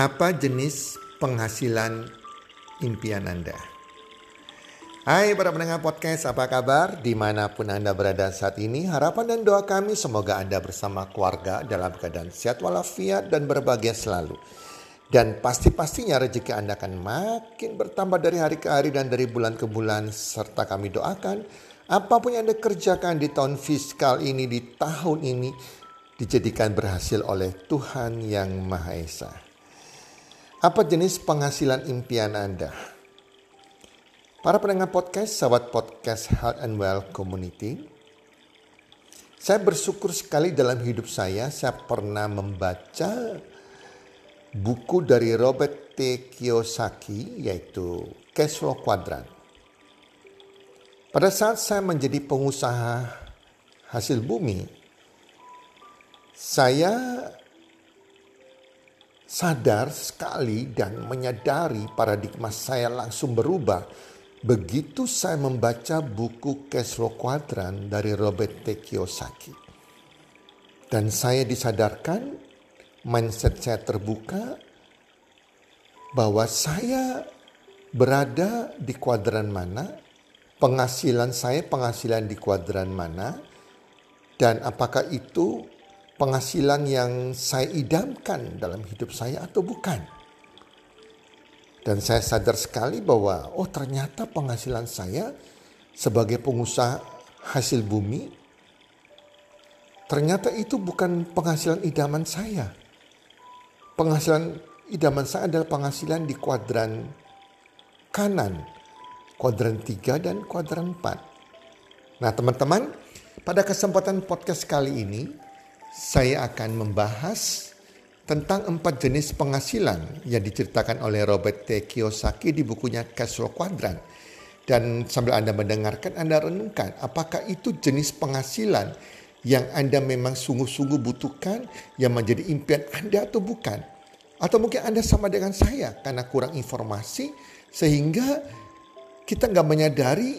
Apa jenis penghasilan impian Anda? Hai para pendengar podcast, apa kabar? Di mana pun Anda berada saat ini, harapan dan doa kami semoga Anda bersama keluarga dalam keadaan sehat walafiat dan berbahagia selalu. Dan pasti-pastinya rezeki Anda akan makin bertambah dari hari ke hari dan dari bulan ke bulan. Serta kami doakan apa pun yang Anda kerjakan di tahun fiskal ini, di tahun ini, dijadikan berhasil oleh Tuhan Yang Maha Esa. Apa jenis penghasilan impian Anda? Para pendengar podcast, sahabat podcast Health and Well Community, saya bersyukur sekali dalam hidup saya, saya pernah membaca buku dari Robert T. Kiyosaki, yaitu Cash Flow Quadrant. Pada saat saya menjadi pengusaha hasil bumi, saya sadar sekali dan menyadari paradigma saya langsung berubah begitu saya membaca buku Kesro Quadrant dari Robert T. Kiyosaki. Dan saya disadarkan, mindset saya terbuka, bahwa saya berada di kuadran mana, penghasilan saya penghasilan di kuadran mana, dan apakah itu penghasilan yang saya idamkan dalam hidup saya atau bukan. Dan saya sadar sekali bahwa oh ternyata penghasilan saya sebagai pengusaha hasil bumi ternyata itu bukan penghasilan idaman saya. Penghasilan idaman saya adalah penghasilan di kuadran kanan, kuadran 3 dan kuadran 4. Nah teman-teman, pada kesempatan podcast kali ini saya akan membahas tentang empat jenis penghasilan yang diceritakan oleh Robert T. Kiyosaki di bukunya Cash Quadrant. Dan sambil Anda mendengarkan, Anda renungkan apakah itu jenis penghasilan yang Anda memang sungguh-sungguh butuhkan yang menjadi impian Anda atau bukan. Atau mungkin Anda sama dengan saya karena kurang informasi sehingga kita nggak menyadari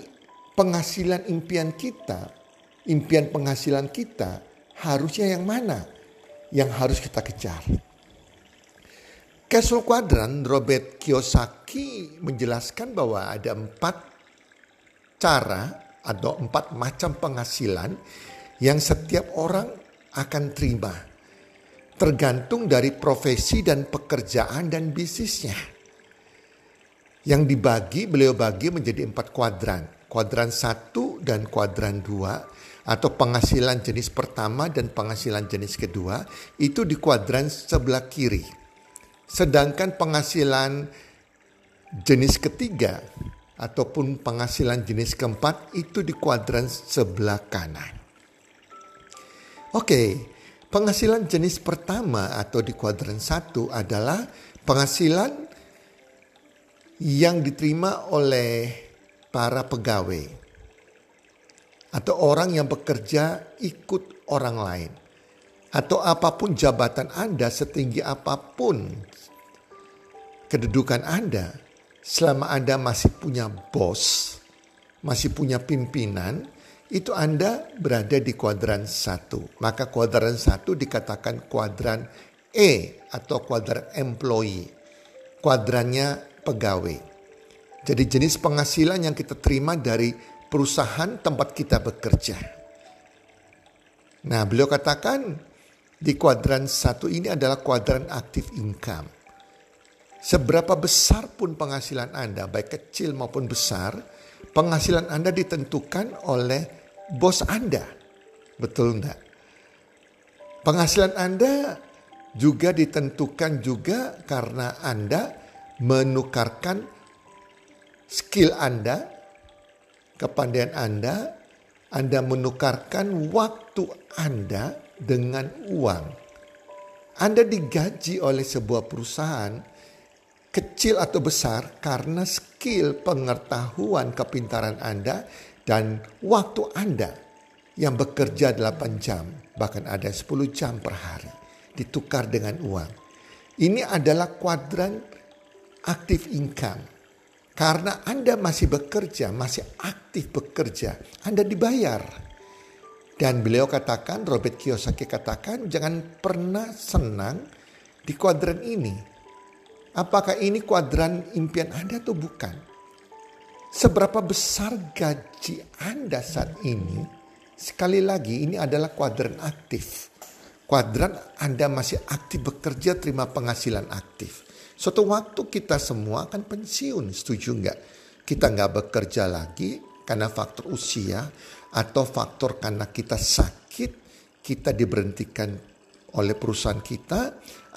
penghasilan impian kita, impian penghasilan kita harusnya yang mana yang harus kita kejar. Castle Quadrant Robert Kiyosaki menjelaskan bahwa ada empat cara atau empat macam penghasilan yang setiap orang akan terima. Tergantung dari profesi dan pekerjaan dan bisnisnya. Yang dibagi, beliau bagi menjadi empat kuadran. Kuadran satu dan kuadran dua atau penghasilan jenis pertama dan penghasilan jenis kedua itu di kuadran sebelah kiri. Sedangkan penghasilan jenis ketiga ataupun penghasilan jenis keempat itu di kuadran sebelah kanan. Oke, penghasilan jenis pertama atau di kuadran satu adalah penghasilan yang diterima oleh para pegawai atau orang yang bekerja ikut orang lain atau apa pun jabatan Anda setinggi apa pun kedudukan Anda selama Anda masih punya bos, masih punya pimpinan, itu Anda berada di kuadran satu. Maka kuadran satu dikatakan kuadran E atau kuadran employee. Kuadrannya pegawai. Jadi jenis penghasilan yang kita terima dari perusahaan tempat kita bekerja. Nah, beliau katakan di kuadran satu ini adalah kuadran aktif income. Seberapa besar pun penghasilan Anda, baik kecil maupun besar, penghasilan Anda ditentukan oleh bos Anda. Betul enggak? Penghasilan Anda juga ditentukan juga karena Anda menukarkan skill Anda kepandaian Anda, Anda menukarkan waktu Anda dengan uang. Anda digaji oleh sebuah perusahaan kecil atau besar karena skill, pengetahuan, kepintaran Anda dan waktu Anda yang bekerja 8 jam, bahkan ada 10 jam per hari ditukar dengan uang. Ini adalah kuadran aktif income karena Anda masih bekerja, masih aktif bekerja, Anda dibayar. Dan beliau katakan, Robert Kiyosaki katakan, jangan pernah senang di kuadran ini. Apakah ini kuadran impian Anda atau bukan? Seberapa besar gaji Anda saat ini? Sekali lagi ini adalah kuadran aktif. Kuadran Anda masih aktif bekerja terima penghasilan aktif. Suatu waktu kita semua akan pensiun, setuju nggak? Kita nggak bekerja lagi karena faktor usia atau faktor karena kita sakit, kita diberhentikan oleh perusahaan kita,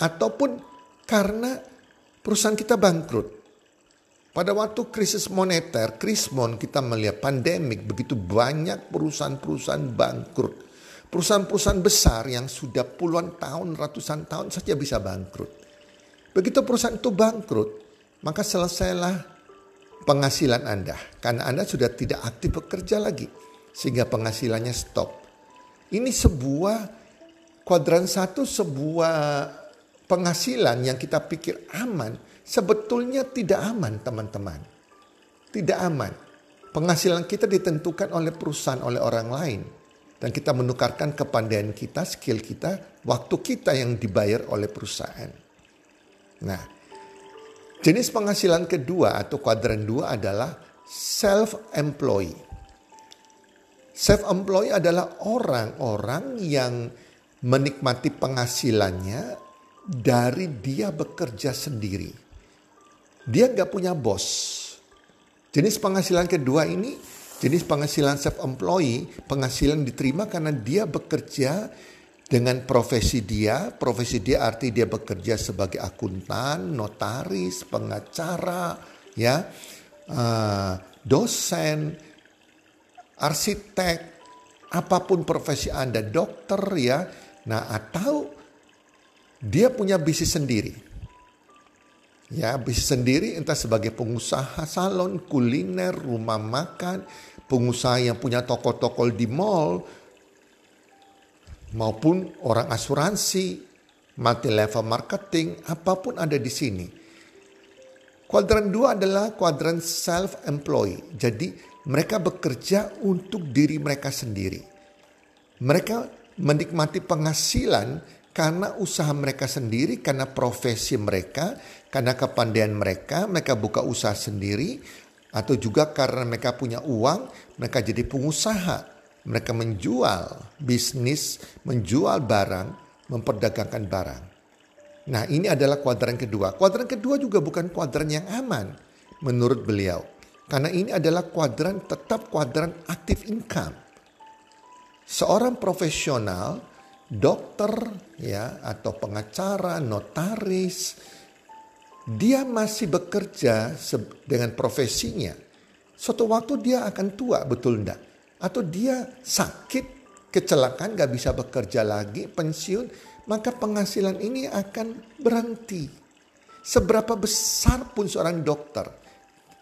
ataupun karena perusahaan kita bangkrut. Pada waktu krisis moneter, krismon kita melihat pandemik, begitu banyak perusahaan-perusahaan bangkrut. Perusahaan-perusahaan besar yang sudah puluhan tahun, ratusan tahun saja bisa bangkrut. Begitu perusahaan itu bangkrut, maka selesailah penghasilan Anda. Karena Anda sudah tidak aktif bekerja lagi. Sehingga penghasilannya stop. Ini sebuah kuadran satu, sebuah penghasilan yang kita pikir aman. Sebetulnya tidak aman teman-teman. Tidak aman. Penghasilan kita ditentukan oleh perusahaan, oleh orang lain. Dan kita menukarkan kepandaian kita, skill kita, waktu kita yang dibayar oleh perusahaan. Nah, jenis penghasilan kedua atau kuadran dua adalah self-employed. Self-employed adalah orang-orang yang menikmati penghasilannya dari dia bekerja sendiri. Dia nggak punya bos. Jenis penghasilan kedua ini, jenis penghasilan self-employed, penghasilan diterima karena dia bekerja dengan profesi dia, profesi dia arti dia bekerja sebagai akuntan, notaris, pengacara, ya, uh, dosen, arsitek, apa pun profesi Anda, dokter ya. Nah, atau dia punya bisnis sendiri. Ya, bisnis sendiri entah sebagai pengusaha salon, kuliner, rumah makan, pengusaha yang punya toko-toko di mall, maupun orang asuransi, multi level marketing, apa pun ada di sini. Kuadran dua adalah kuadran self-employed. Jadi mereka bekerja untuk diri mereka sendiri. Mereka menikmati penghasilan karena usaha mereka sendiri, karena profesi mereka, karena kepandaian mereka, mereka buka usaha sendiri, atau juga karena mereka punya uang, mereka jadi pengusaha mereka menjual bisnis, menjual barang, memperdagangkan barang. Nah ini adalah kuadran kedua. Kuadran kedua juga bukan kuadran yang aman menurut beliau. Karena ini adalah kuadran tetap kuadran aktif income. Seorang profesional, dokter ya atau pengacara, notaris, dia masih bekerja dengan profesinya. Suatu waktu dia akan tua, betul enggak? Atau dia sakit, kecelakaan, gak bisa bekerja lagi, pensiun, maka penghasilan ini akan berhenti. Seberapa besar pun seorang dokter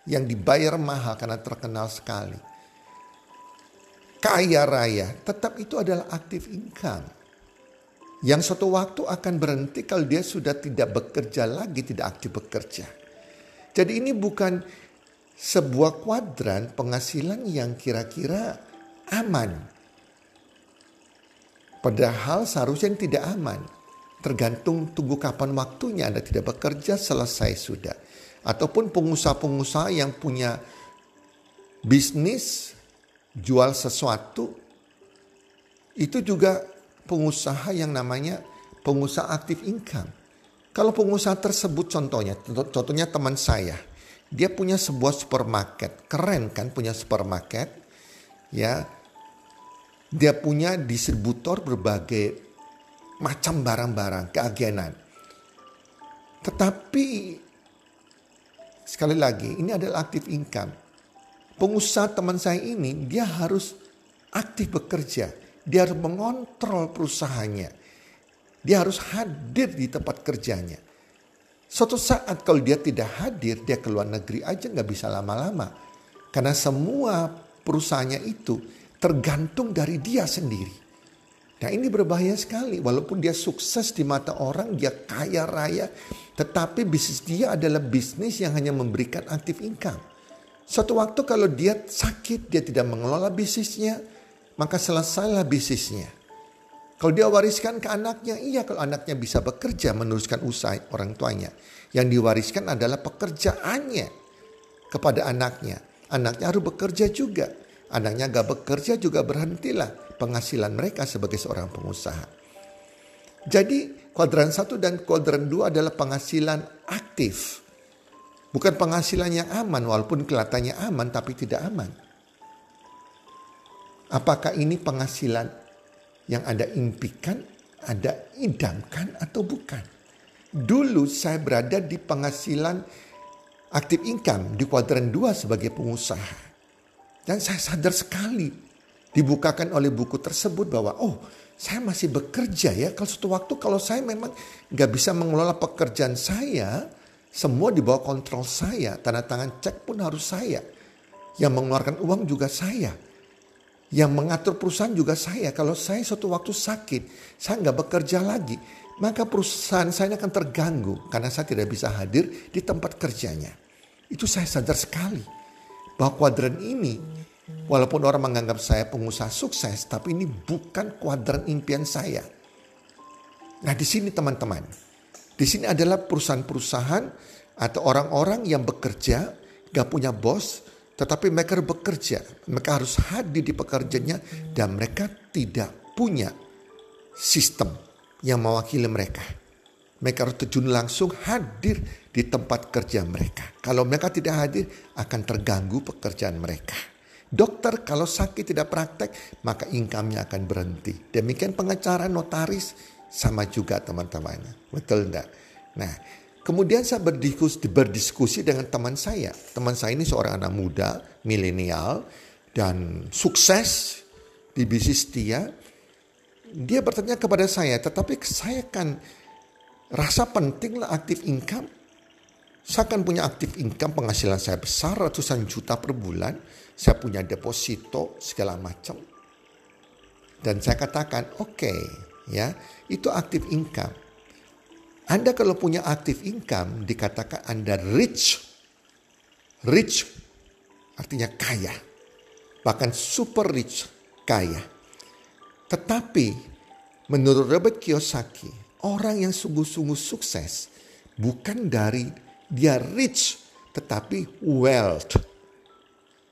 yang dibayar mahal karena terkenal sekali. Kaya raya, tetap itu adalah aktif income. Yang suatu waktu akan berhenti kalau dia sudah tidak bekerja lagi, tidak aktif bekerja. Jadi ini bukan sebuah kuadran penghasilan yang kira-kira aman. Padahal seharusnya tidak aman. Tergantung tunggu kapan waktunya Anda tidak bekerja selesai sudah. Ataupun pengusaha-pengusaha yang punya bisnis jual sesuatu itu juga pengusaha yang namanya pengusaha aktif income. Kalau pengusaha tersebut contohnya, contohnya teman saya, dia punya sebuah supermarket, keren kan punya supermarket, ya dia punya distributor berbagai macam barang-barang, keagenan. Tetapi sekali lagi ini adalah aktif income. Pengusaha teman saya ini dia harus aktif bekerja. Dia harus mengontrol perusahaannya. Dia harus hadir di tempat kerjanya. Suatu saat kalau dia tidak hadir, dia keluar negeri aja nggak bisa lama-lama. Karena semua perusahaannya itu tergantung dari dia sendiri. Nah ini berbahaya sekali. Walaupun dia sukses di mata orang, dia kaya raya. Tetapi bisnis dia adalah bisnis yang hanya memberikan aktif income. Suatu waktu kalau dia sakit, dia tidak mengelola bisnisnya, maka selesailah bisnisnya. Kalau dia wariskan ke anaknya, iya kalau anaknya bisa bekerja meneruskan usaha orang tuanya. Yang diwariskan adalah pekerjaannya kepada anaknya. Anaknya harus bekerja juga. Anaknya gak bekerja juga berhentilah penghasilan mereka sebagai seorang pengusaha. Jadi kuadran satu dan kuadran dua adalah penghasilan aktif. Bukan penghasilan yang aman walaupun kelihatannya aman tapi tidak aman. Apakah ini penghasilan yang Anda impikan, Anda idamkan atau bukan? Dulu saya berada di penghasilan aktif income di kuadran 2 sebagai pengusaha. Dan saya sadar sekali dibukakan oleh buku tersebut bahwa oh saya masih bekerja ya. Kalau suatu waktu kalau saya memang nggak bisa mengelola pekerjaan saya, semua di bawah kontrol saya. Tanda tangan cek pun harus saya. Yang mengeluarkan uang juga saya. Yang mengatur perusahaan juga saya. Kalau saya suatu waktu sakit, saya nggak bekerja lagi. Maka perusahaan saya akan terganggu karena saya tidak bisa hadir di tempat kerjanya. Itu saya sadar sekali. Bahwa kuadran ini, walaupun orang menganggap saya pengusaha sukses, tapi ini bukan kuadran impian saya. Nah di sini teman-teman, di sini adalah perusahaan-perusahaan atau orang-orang yang bekerja, gak punya bos, tetapi mereka bekerja. Mereka harus hadir di pekerjaannya dan mereka tidak punya sistem yang mewakili mereka. Mereka harus terjun langsung hadir di tempat kerja mereka. Kalau mereka tidak hadir akan terganggu pekerjaan mereka. Dokter kalau sakit tidak praktek maka income-nya akan berhenti. Demikian pengacara notaris sama juga teman-teman. Betul enggak? Nah, kemudian saya berdiskusi, berdiskusi dengan teman saya. Teman saya ini seorang anak muda, milenial, dan sukses di bisnis dia. Dia bertanya kepada saya, tetapi saya kan rasa pentinglah aktif income. Saya kan punya aktif income, penghasilan saya besar, ratusan juta per bulan. Saya punya deposito, segala macam. Dan saya katakan, oke, okay, ya itu aktif income. Anda kalau punya aktif income dikatakan Anda rich. Rich artinya kaya. Bahkan super rich, kaya. Tetapi menurut Robert Kiyosaki, orang yang sungguh-sungguh sukses bukan dari dia rich tetapi wealth.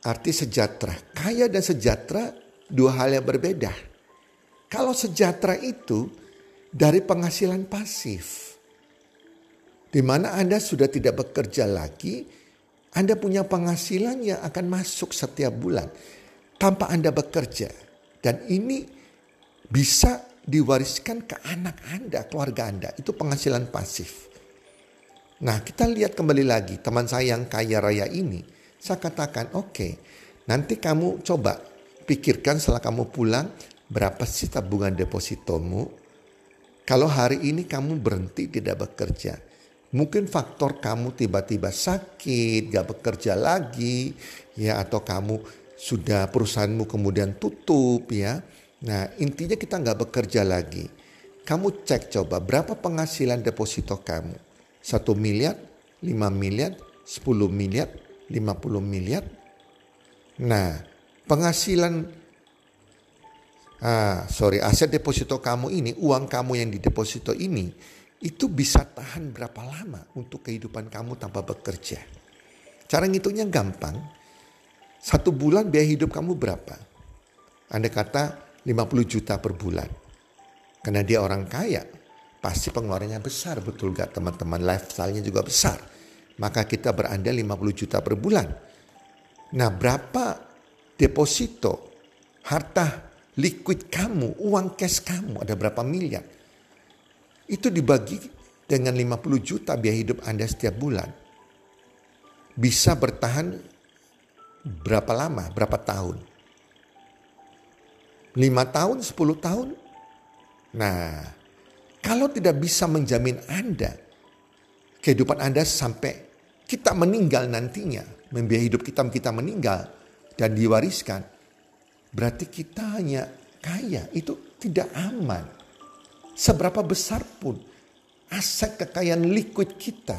Arti sejahtera. Kaya dan sejahtera dua hal yang berbeda. Kalau sejahtera itu dari penghasilan pasif. Di mana Anda sudah tidak bekerja lagi, Anda punya penghasilan yang akan masuk setiap bulan tanpa Anda bekerja. Dan ini bisa diwariskan ke anak Anda, keluarga Anda. Itu penghasilan pasif. Nah kita lihat kembali lagi teman saya yang kaya raya ini. Saya katakan oke okay, nanti kamu coba pikirkan setelah kamu pulang Berapa sih tabungan depositomu? Kalau hari ini kamu berhenti tidak bekerja, mungkin faktor kamu tiba-tiba sakit, gak bekerja lagi, ya atau kamu sudah perusahaanmu kemudian tutup ya. Nah intinya kita nggak bekerja lagi. Kamu cek coba berapa penghasilan deposito kamu. Satu miliar, lima miliar, sepuluh miliar, lima puluh miliar. Nah penghasilan ah, sorry, aset deposito kamu ini, uang kamu yang di deposito ini, itu bisa tahan berapa lama untuk kehidupan kamu tanpa bekerja. Cara ngitungnya gampang. Satu bulan biaya hidup kamu berapa? Anda kata 50 juta per bulan. Karena dia orang kaya, pasti pengeluarannya besar, betul gak teman-teman? Lifestyle-nya juga besar. Maka kita berandai 50 juta per bulan. Nah berapa deposito harta liquid kamu, uang cash kamu ada berapa miliar. Itu dibagi dengan 50 juta biaya hidup Anda setiap bulan. Bisa bertahan berapa lama, berapa tahun? 5 tahun, 10 tahun? Nah, kalau tidak bisa menjamin Anda, kehidupan Anda sampai kita meninggal nantinya, membiayai hidup kita kita meninggal dan diwariskan, Berarti kita hanya kaya, itu tidak aman. Seberapa besar pun aset kekayaan liquid kita,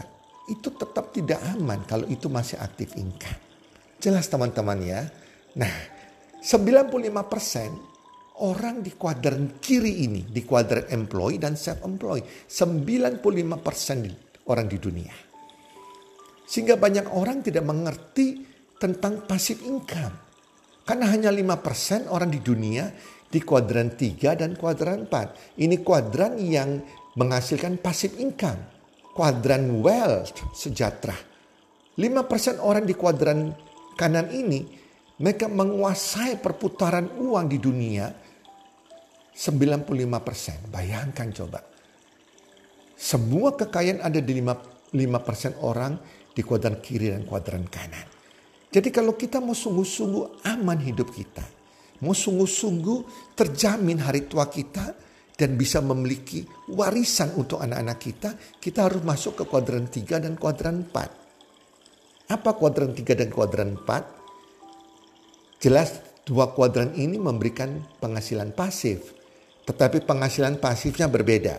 itu tetap tidak aman kalau itu masih aktif income. Jelas teman-teman ya. Nah, 95% orang di kuadran kiri ini, di kuadran employee dan self-employed. 95% orang di dunia. Sehingga banyak orang tidak mengerti tentang passive income. Karena hanya 5% orang di dunia di kuadran 3 dan kuadran 4. Ini kuadran yang menghasilkan passive income. Kuadran wealth, sejahtera. 5% orang di kuadran kanan ini, mereka menguasai perputaran uang di dunia 95%. Bayangkan coba. Semua kekayaan ada di 5%, 5% orang di kuadran kiri dan kuadran kanan. Jadi kalau kita mau sungguh-sungguh aman hidup kita, mau sungguh-sungguh terjamin hari tua kita dan bisa memiliki warisan untuk anak-anak kita, kita harus masuk ke kuadran 3 dan kuadran 4. Apa kuadran 3 dan kuadran 4? Jelas dua kuadran ini memberikan penghasilan pasif. Tetapi penghasilan pasifnya berbeda.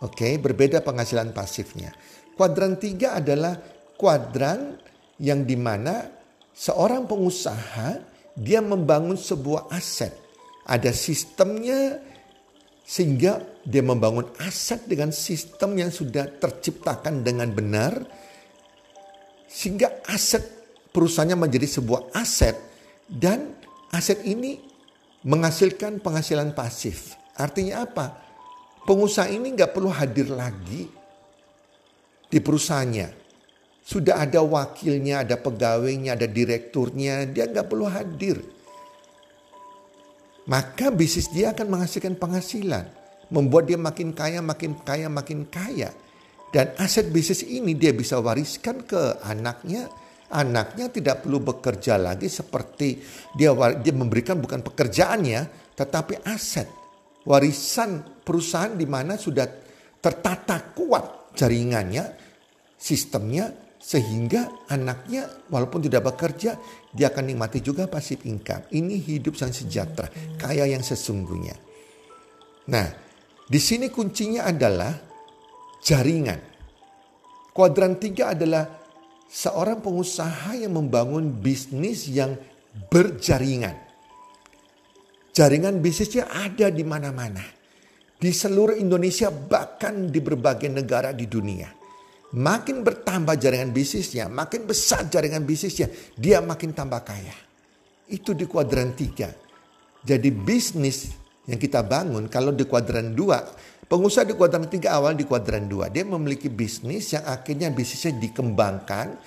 Oke, berbeda penghasilan pasifnya. Kuadran 3 adalah kuadran yang di mana seorang pengusaha dia membangun sebuah aset. Ada sistemnya sehingga dia membangun aset dengan sistem yang sudah terciptakan dengan benar. Sehingga aset perusahaannya menjadi sebuah aset dan aset ini menghasilkan penghasilan pasif. Artinya apa? Pengusaha ini nggak perlu hadir lagi di perusahaannya. Sudah ada wakilnya, ada pegawainya, ada direkturnya, dia nggak perlu hadir. Maka bisnis dia akan menghasilkan penghasilan. Membuat dia makin kaya, makin kaya, makin kaya. Dan aset bisnis ini dia bisa wariskan ke anaknya. Anaknya tidak perlu bekerja lagi seperti dia, dia memberikan bukan pekerjaannya, tetapi aset. Warisan perusahaan di mana sudah tertata kuat jaringannya, sistemnya sehingga anaknya walaupun tidak bekerja, dia akan nikmati juga pasif income. Ini hidup yang sejahtera, kaya yang sesungguhnya. Nah, di sini kuncinya adalah jaringan. Kuadran tiga adalah seorang pengusaha yang membangun bisnis yang berjaringan. Jaringan bisnisnya ada di mana-mana. Di seluruh Indonesia bahkan di berbagai negara di dunia. Makin bertambah jaringan bisnisnya, makin besar jaringan bisnisnya, dia makin tambah kaya. Itu di kuadran tiga. Jadi bisnis yang kita bangun kalau di kuadran dua, pengusaha di kuadran tiga awal di kuadran dua, dia memiliki bisnis yang akhirnya bisnisnya dikembangkan,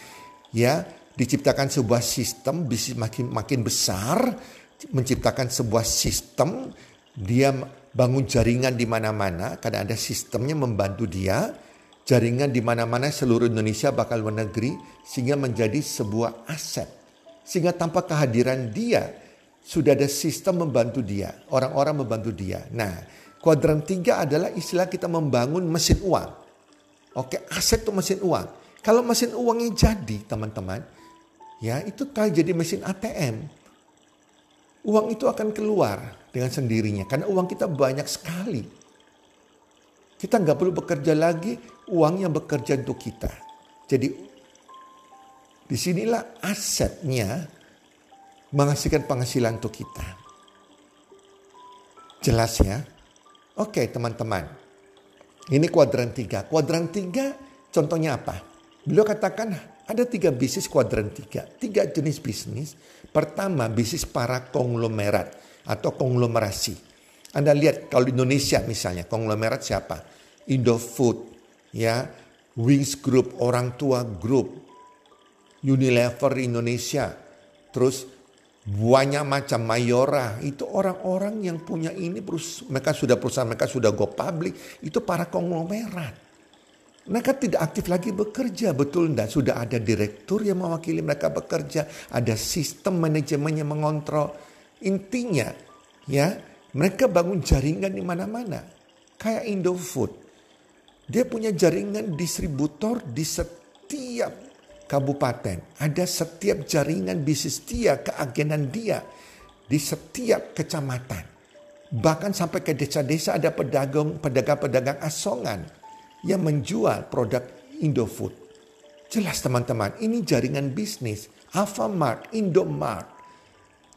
ya diciptakan sebuah sistem bisnis makin makin besar, menciptakan sebuah sistem, dia bangun jaringan di mana-mana karena ada sistemnya membantu dia jaringan di mana-mana seluruh Indonesia bakal luar negeri sehingga menjadi sebuah aset. Sehingga tanpa kehadiran dia sudah ada sistem membantu dia, orang-orang membantu dia. Nah, kuadran tiga adalah istilah kita membangun mesin uang. Oke, aset itu mesin uang. Kalau mesin uangnya jadi, teman-teman, ya itu kayak jadi mesin ATM. Uang itu akan keluar dengan sendirinya karena uang kita banyak sekali. Kita nggak perlu bekerja lagi, uangnya bekerja untuk kita. Jadi di sinilah asetnya menghasilkan penghasilan untuk kita. Jelas ya? Oke teman-teman. Ini kuadran tiga. Kuadran tiga contohnya apa? Beliau katakan ada tiga bisnis kuadran tiga. Tiga jenis bisnis. Pertama bisnis para konglomerat atau konglomerasi. Anda lihat kalau di Indonesia misalnya konglomerat siapa? Indofood, ya, Wings Group, Orang Tua Group, Unilever Indonesia, terus banyak macam Mayora, itu orang-orang yang punya ini, mereka sudah perusahaan, mereka sudah go public, itu para konglomerat. Mereka tidak aktif lagi bekerja, betul enggak? Sudah ada direktur yang mewakili mereka bekerja, ada sistem manajemen yang mengontrol. Intinya, ya, mereka bangun jaringan di mana-mana. Kayak Indofood. Dia punya jaringan distributor di setiap kabupaten. Ada setiap jaringan bisnis dia, keagenan dia di setiap kecamatan. Bahkan sampai ke desa-desa ada pedagang pedagang-pedagang asongan yang menjual produk Indofood. Jelas teman-teman, ini jaringan bisnis. Alfamart, Indomart,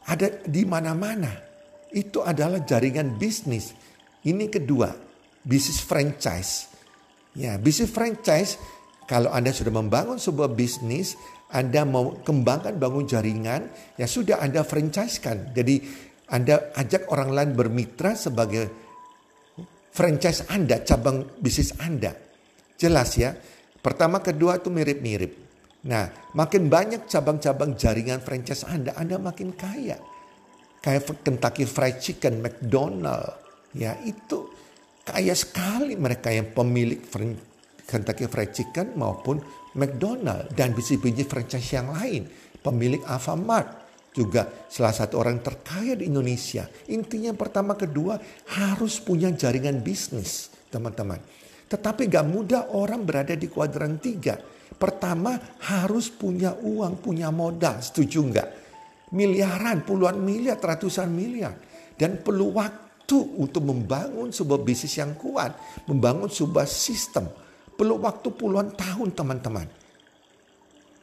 ada di mana-mana. itu adalah jaringan bisnis. Ini kedua, bisnis franchise. Ya, bisnis franchise kalau Anda sudah membangun sebuah bisnis, Anda mau kembangkan bangun jaringan, ya sudah Anda franchise kan. Jadi Anda ajak orang lain bermitra sebagai franchise Anda, cabang bisnis Anda. Jelas ya. Pertama kedua itu mirip-mirip. Nah, makin banyak cabang-cabang jaringan franchise Anda, Anda makin kaya. Kayak Kentucky Fried Chicken, McDonald, ya itu kaya sekali mereka yang pemilik Kentucky Fried Chicken maupun McDonald dan bisnis-bisnis franchise yang lain, pemilik Alfamart juga salah satu orang terkaya di Indonesia. Intinya pertama kedua harus punya jaringan bisnis, teman-teman. Tetapi gak mudah orang berada di kuadran tiga Pertama harus punya uang, punya modal. Setuju nggak? Miliaran, puluhan miliar, ratusan miliar. Dan perlu waktu untuk membangun sebuah bisnis yang kuat. Membangun sebuah sistem. Perlu waktu puluhan tahun teman-teman.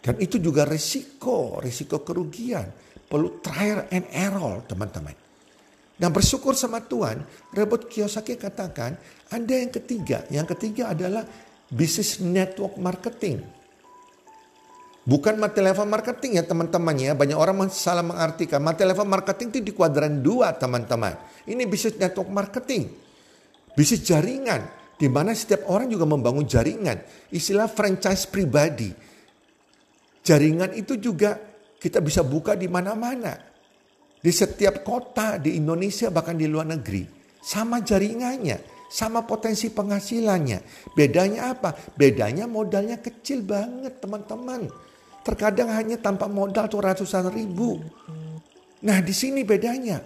Dan itu juga risiko, risiko kerugian. Perlu trial and error teman-teman. Dan bersyukur sama Tuhan, Robert Kiyosaki katakan ada yang ketiga. Yang ketiga adalah bisnis network marketing. Bukan mati level marketing ya teman-teman ya. Banyak orang salah mengartikan. Mati level marketing itu di kuadran dua teman-teman. Ini bisnis network marketing. Bisnis jaringan. Di mana setiap orang juga membangun jaringan. Istilah franchise pribadi. Jaringan itu juga kita bisa buka di mana-mana. Di setiap kota di Indonesia bahkan di luar negeri. Sama jaringannya. Sama potensi penghasilannya. Bedanya apa? Bedanya modalnya kecil banget teman-teman Terkadang hanya tanpa modal tuh ratusan ribu. Nah di sini bedanya.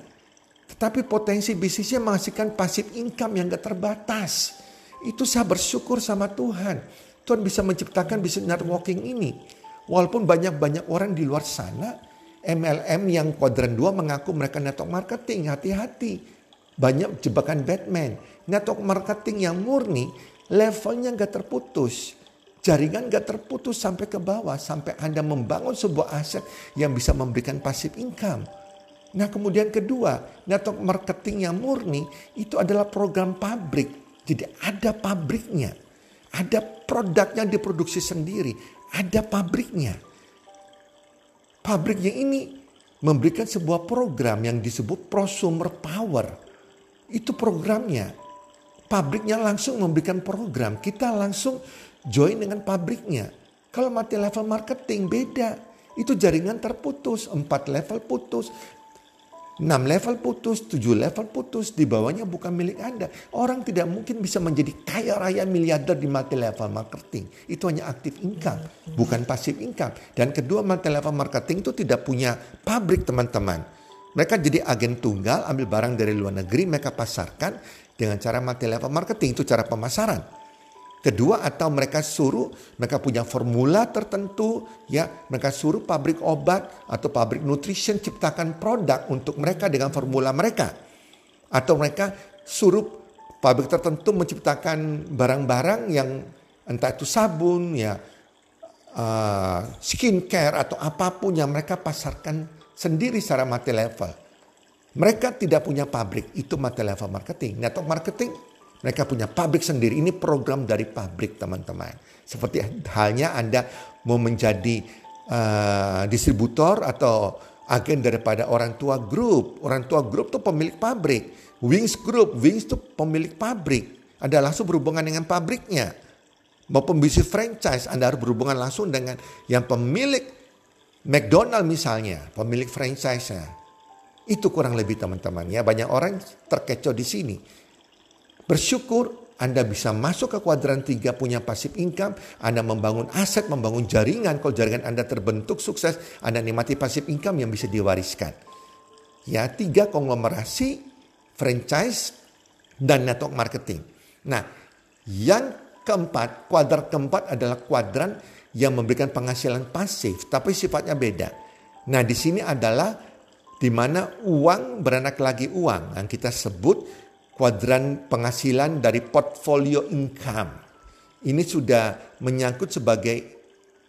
Tetapi potensi bisnisnya menghasilkan pasif income yang gak terbatas. Itu saya bersyukur sama Tuhan. Tuhan bisa menciptakan bisnis networking ini. Walaupun banyak-banyak orang di luar sana, MLM yang kuadran 2 mengaku mereka network marketing. Hati-hati. Banyak jebakan Batman. Network marketing yang murni levelnya gak terputus. Jaringan gak terputus sampai ke bawah. Sampai Anda membangun sebuah aset yang bisa memberikan pasif income. Nah kemudian kedua, network marketing yang murni itu adalah program pabrik. Jadi ada pabriknya. Ada produk yang diproduksi sendiri. Ada pabriknya. Pabriknya ini memberikan sebuah program yang disebut prosumer power. Itu programnya. Pabriknya langsung memberikan program. Kita langsung join dengan pabriknya. Kalau mati level marketing beda. Itu jaringan terputus, empat level putus, enam level putus, tujuh level putus, di bawahnya bukan milik Anda. Orang tidak mungkin bisa menjadi kaya raya miliarder di multi level marketing. Itu hanya aktif income, bukan pasif income. Dan kedua multi level marketing itu tidak punya pabrik teman-teman. Mereka jadi agen tunggal, ambil barang dari luar negeri, mereka pasarkan dengan cara multi level marketing. Itu cara pemasaran. Kedua atau mereka suruh mereka punya formula tertentu ya mereka suruh pabrik obat atau pabrik nutrition ciptakan produk untuk mereka dengan formula mereka atau mereka suruh pabrik tertentu menciptakan barang-barang yang entah itu sabun ya uh, skincare atau apa pun yang mereka pasarkan sendiri secara mati level. Mereka tidak punya pabrik, itu mati level marketing. Network marketing mereka punya pabrik sendiri. Ini program dari pabrik teman-teman. Seperti halnya Anda mau menjadi uh, distributor atau agen daripada orang tua grup. Orang tua grup itu pemilik pabrik. Wings Group, Wings itu pemilik pabrik. Anda langsung berhubungan dengan pabriknya. Maupun bisnis franchise, Anda harus berhubungan langsung dengan yang pemilik McDonald misalnya, pemilik franchise-nya. Itu kurang lebih teman-teman ya. Banyak orang terkecoh di sini. Bersyukur Anda bisa masuk ke kuadran tiga punya pasif income, Anda membangun aset, membangun jaringan. Kalau jaringan Anda terbentuk sukses, Anda nikmati pasif income yang bisa diwariskan. Ya, tiga konglomerasi, franchise, dan network marketing. Nah, yang keempat, kuadran keempat adalah kuadran yang memberikan penghasilan pasif, tapi sifatnya beda. Nah, di sini adalah di mana uang beranak lagi uang yang kita sebut kuadran penghasilan dari portfolio income. Ini sudah menyangkut sebagai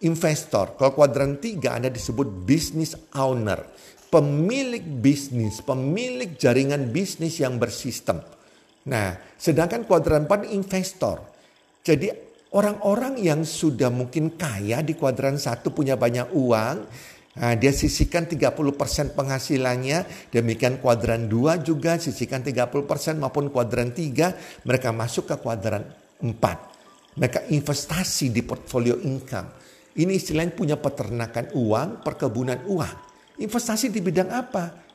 investor. Kalau kuadran tiga Anda disebut business owner. pemilik bisnis, pemilik jaringan bisnis yang bersistem. Nah, sedangkan kuadran 4 investor. Jadi orang-orang yang sudah mungkin kaya di kuadran 1 punya banyak uang, Nah, dia sisihkan 30% penghasilannya, demikian kuadran 2 juga sisihkan 30% maupun kuadran 3, mereka masuk ke kuadran 4. Mereka investasi di portfolio income. Ini istilahnya punya peternakan uang, perkebunan uang. Investasi di bidang apa?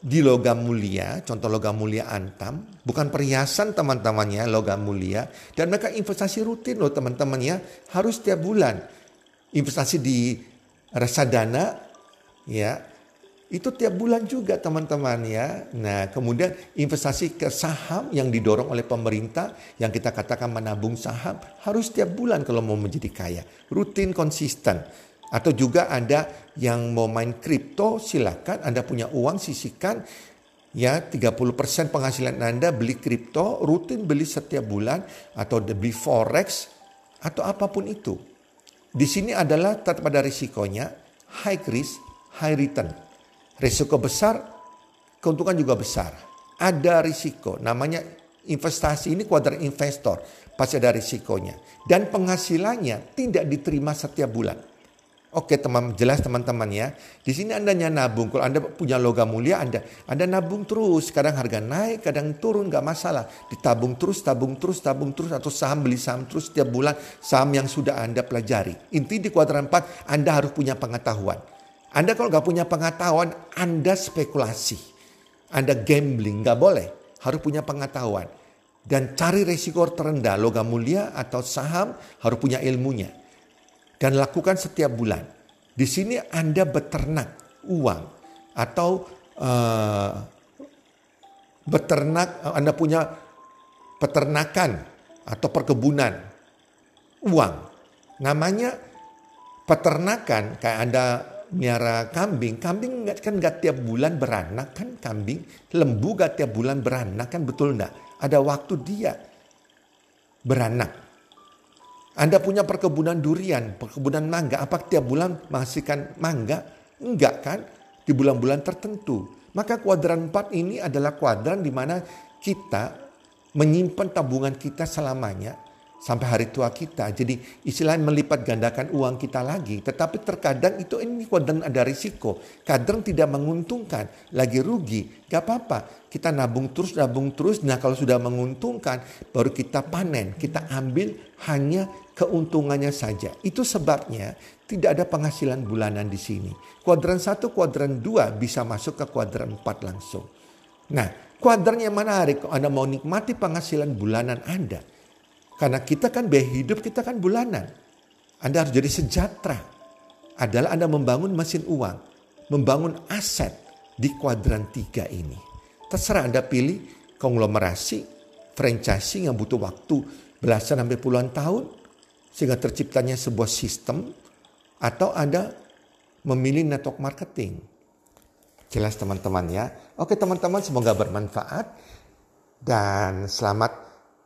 Di logam mulia, contoh logam mulia antam, bukan perhiasan teman-temannya logam mulia. Dan mereka investasi rutin loh teman-temannya, harus tiap bulan. Investasi di reksadana ya itu tiap bulan juga teman-teman ya. Nah kemudian investasi ke saham yang didorong oleh pemerintah yang kita katakan menabung saham harus tiap bulan kalau mau menjadi kaya. Rutin konsisten. Atau juga ada yang mau main kripto silakan Anda punya uang sisihkan ya 30% penghasilan Anda beli kripto rutin beli setiap bulan atau beli forex atau apa pun itu. Di sini adalah tetap ada risikonya high risk, high return. Risiko besar, keuntungan juga besar. Ada risiko, namanya investasi ini kuadran investor, pasti ada risikonya. Dan penghasilannya tidak diterima setiap bulan. Oke teman jelas teman-teman ya. Di sini Anda nabung. Kalau Anda punya logam mulia Anda Anda nabung terus. Kadang harga naik, kadang turun nggak masalah. Ditabung terus, tabung terus, tabung terus atau saham beli saham terus setiap bulan saham yang sudah Anda pelajari. Inti di kuadran 4 Anda harus punya pengetahuan. Anda kalau nggak punya pengetahuan Anda spekulasi. Anda gambling nggak boleh. Harus punya pengetahuan. Dan cari resiko terendah logam mulia atau saham harus punya ilmunya dan lakukan setiap bulan. Di sini Anda beternak uang atau uh, beternak Anda punya peternakan atau perkebunan uang. Namanya peternakan kayak Anda miara kambing, kambing kan nggak tiap bulan beranak kan kambing, lembu gak tiap bulan beranak kan betul enggak? Ada waktu dia beranak. Anda punya perkebunan durian, perkebunan mangga, apa tiap bulan menghasilkan mangga? Enggak kan? Di bulan-bulan tertentu. Maka kuadran 4 ini adalah kuadran di mana kita menyimpan tabungan kita selamanya sampai hari tua kita. Jadi istilahnya melipat gandakan uang kita lagi. Tetapi terkadang itu ini kadang ada risiko. Kadang tidak menguntungkan. Lagi rugi. Gak apa-apa. Kita nabung terus, nabung terus. Nah kalau sudah menguntungkan baru kita panen. Kita ambil hanya keuntungannya saja. Itu sebabnya tidak ada penghasilan bulanan di sini. Kuadran 1, kuadran 2 bisa masuk ke kuadran 4 langsung. Nah, kuadran yang menarik kalau Anda mau nikmati penghasilan bulanan Anda karena kita kan biaya hidup kita kan bulanan. Anda harus jadi sejahtera. Adalah Anda membangun mesin uang. Membangun aset di kuadran tiga ini. Terserah Anda pilih konglomerasi, franchising yang butuh waktu belasan sampai puluhan tahun. Sehingga terciptanya sebuah sistem. Atau Anda memilih network marketing. Jelas teman-teman ya. Oke teman-teman semoga bermanfaat. Dan selamat